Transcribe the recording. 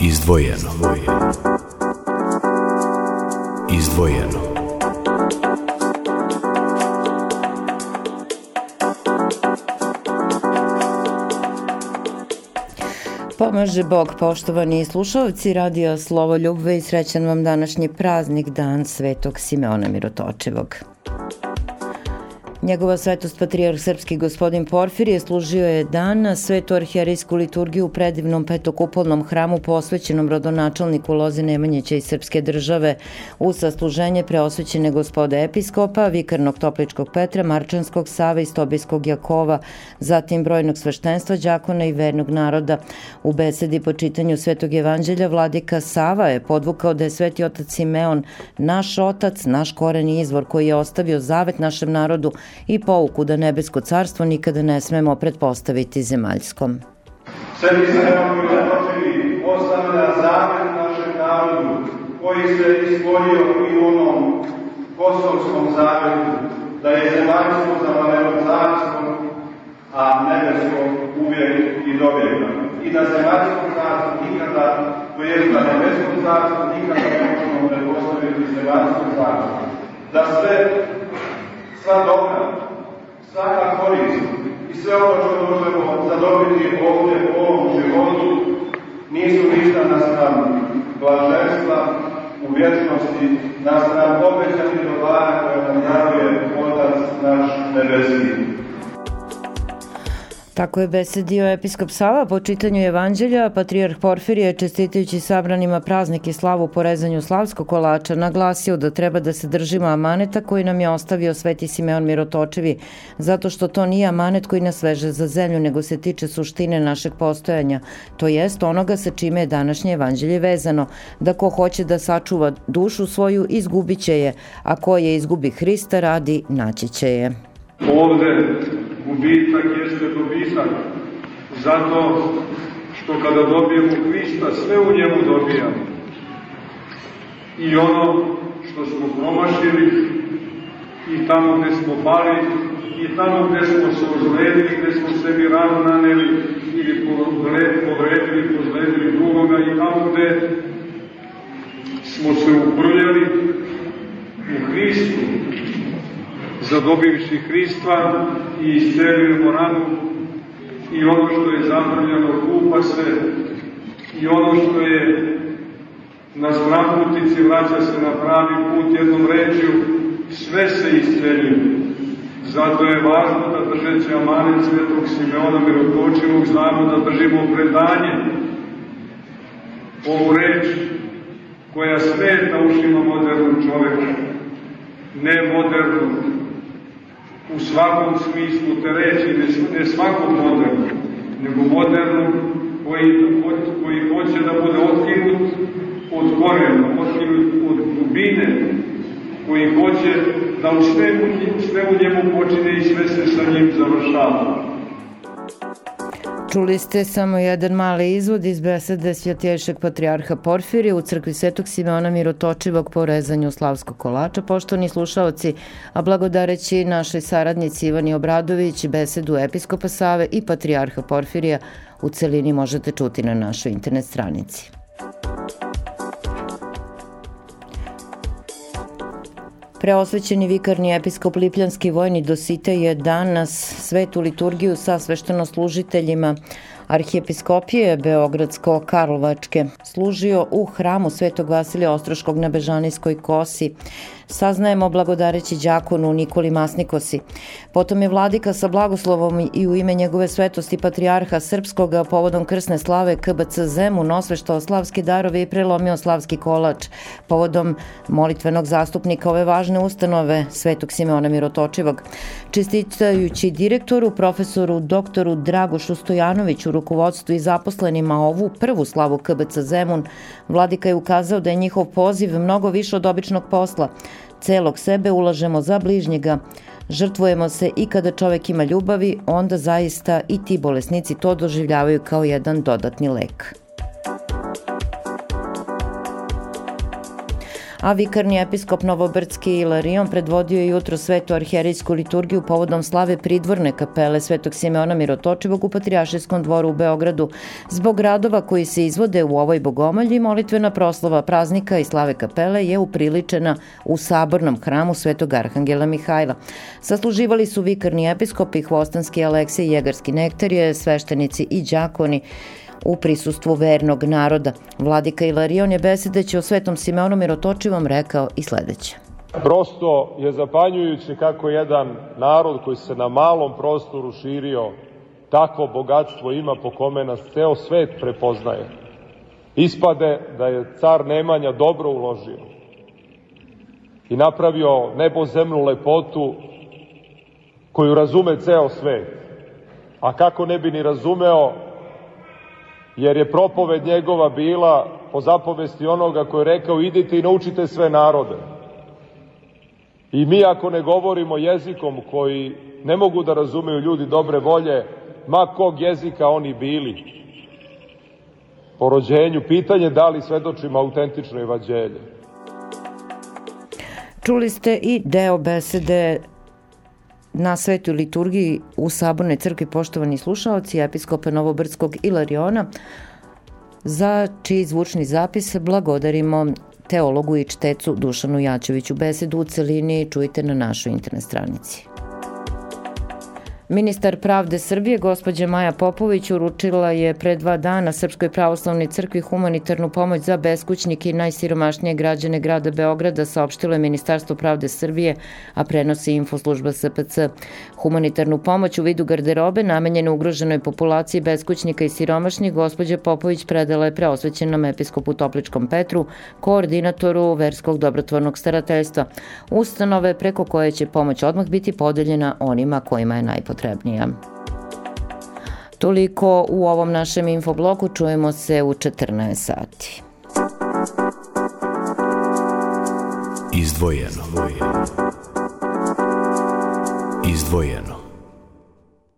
Izdvojeno. Izdvojeno. Pomaže Bog, poštovani slušalci, radio Slovo Ljubve i srećan vam današnji praznik, dan Svetog Simeona Mirotočevog. Njegova svetost patrijarh srpski gospodin Porfirije služio je dan na svetu arhijerijsku liturgiju u predivnom petokupolnom hramu posvećenom rodonačelniku Loze Nemanjića i Srpske države u sasluženje preosvećene gospode episkopa, vikarnog Topličkog Petra, Marčanskog Sava i Stobijskog Jakova, zatim brojnog sveštenstva, đakona i vernog naroda. U besedi po čitanju Svetog evanđelja vladika Sava je podvukao da je Sveti otac Simeon naš otac, naš koren i izvor koji je ostavio zavet našem narodu i pouku da nebesko carstvo nikada ne smemo pretpostaviti zemaljskom. Sveti se Nemovi ostavlja zavet našem narodu koji se ispolio i onom kosovskom zavetu da je zemaljsko zavaleno carstvo, a nebesko uvijek i dovijeka. I da zemaljsko carstvo nikada, to je da nebesko carstvo nikada ne možemo pretpostaviti zemaljsko carstvo. Da sve sva dobra, svaka korist i sve ono što možemo zadobiti ovdje u ovom životu nisu ništa nastav blaženstva u vječnosti, nastav obećanih dobara koje nam daruje Otac naš nebeski. Tako je besedio episkop Sava po čitanju evanđelja, patrijarh Porfirije, čestitajući sabranima praznik i slavu po rezanju slavskog kolača, naglasio da treba da se držimo amaneta koji nam je ostavio Sveti Simeon Mirotočevi, zato što to nije amanet koji nas veže za zemlju, nego se tiče suštine našeg postojanja, to jest onoga sa čime je današnje evanđelje vezano, da ko hoće da sačuva dušu svoju, izgubit će je, a ko je izgubi Hrista radi, naći će je. Ovde gubitak jeste dobitak. Zato što kada dobijemo Hrista, sve u njemu dobijamo. I ono što smo promašili, i tamo gde smo pali, i tamo gde smo se ozledili, gde smo sebi rano naneli, ili povredili, pozledili drugoga, i tamo gde smo se uprljali u Hristu, zadobivši Hrista i iscelili ranu i ono što je zapravljeno kupa se i ono što je na znaputici vraća se na pravi put jednom rečju, sve se isceljuje. Zato je važno da držeći amanet Svetog Simeona Mirotočivog znamo da držimo predanje ovu reč koja smeta ušima modernog čoveka, ne modernog, u svakom smislu te reći, ne, svakom modernu, nego modernu koji, koji hoće da bude otkinut od korena, otkinut od dubine, koji hoće da u svemu, sve u njemu počine i sve se sa njim završava. Čuli ste samo jedan mali izvod iz besede Svjatješeg patrijarha Porfirija u crkvi Svetog Simeona Mirotočivog po rezanju Slavskog kolača. Poštovani slušalci, a blagodareći našoj saradnici Ivani Obradović, besedu episkopa Save i patrijarha Porfirija u celini možete čuti na našoj internet stranici. Preosvećeni vikarni episkop Lipljanski vojni Dosite je danas svetu liturgiju sa sveštenoslužiteljima Arhijepiskopije Beogradsko-Karlovačke služio u hramu Svetog Vasilija Ostroškog na Bežanijskoj kosi saznajemo blagodareći đakonu Nikoli Masnikosi. Potom je vladika sa blagoslovom i u ime njegove svetosti patrijarha srpskoga povodom krsne slave KBC Zemun osveštao slavski darovi i prelomio slavski kolač povodom molitvenog zastupnika ove važne ustanove Svetog Simeona Mirotočivog. Čestitajući direktoru, profesoru, doktoru Dragošu Stojanoviću, rukovodstvu i zaposlenima ovu prvu slavu KBC Zemun, vladika je ukazao da je njihov poziv mnogo više od običnog posla – celog sebe ulažemo za bližnjega, žrtvujemo se i kada čovek ima ljubavi, onda zaista i ti bolesnici to doživljavaju kao jedan dodatni lek. A vikarni episkop Novobrdski Ilarion predvodio je jutro svetu arherijsku liturgiju povodom slave pridvorne kapele Svetog Simeona Mirotočivog u Patrijašijskom dvoru u Beogradu. Zbog radova koji se izvode u ovoj bogomalji, molitvena proslava praznika i slave kapele je upriličena u sabornom hramu Svetog Arhangela Mihajla. Sasluživali su vikarni episkop i hvostanski Aleksej Jegarski nektarije, sveštenici i đakoni u prisustvu vernog naroda. Vladika Ilarion je besedeći o Svetom Simeonu Mirotočivom rekao i sledeće. Prosto je zapanjujuće kako jedan narod koji se na malom prostoru širio takvo bogatstvo ima po kome nas ceo svet prepoznaje. Ispade da je car Nemanja dobro uložio i napravio nebozemnu lepotu koju razume ceo svet. A kako ne bi ni razumeo jer je propoved njegova bila po zapovesti onoga koji je rekao idite i naučite sve narode. I mi ako ne govorimo jezikom koji ne mogu da razumeju ljudi dobre volje, ma kog jezika oni bili, po rođenju, pitanje da li svedočimo autentično evanđelje. Čuli ste i deo besede na svetoj liturgiji u Sabornoj crkvi poštovani slušalci episkopa Novobrdskog Ilariona za čiji zvučni zapis blagodarimo teologu i čtecu Dušanu Jačeviću. Besedu u celini čujte na našoj internet stranici. Ministar pravde Srbije, gospođa Maja Popović, uručila je pre dva dana Srpskoj pravoslavnoj crkvi humanitarnu pomoć za beskućnike i najsiromašnije građane grada Beograda, saopštilo je Ministarstvo pravde Srbije, a prenosi infoslužba SPC. Humanitarnu pomoć u vidu garderobe namenjene ugroženoj populaciji beskućnika i siromašnih gospođa Popović predala je preosvećenom episkopu Topličkom Petru, koordinatoru Verskog dobrotvornog starateljstva. Ustanove preko koje će pomoć odmah biti podeljena onima kojima je najpotrebnija najpotrebnija. Toliko u ovom našem infobloku, čujemo se u 14 sati. Izdvojeno. Izdvojeno.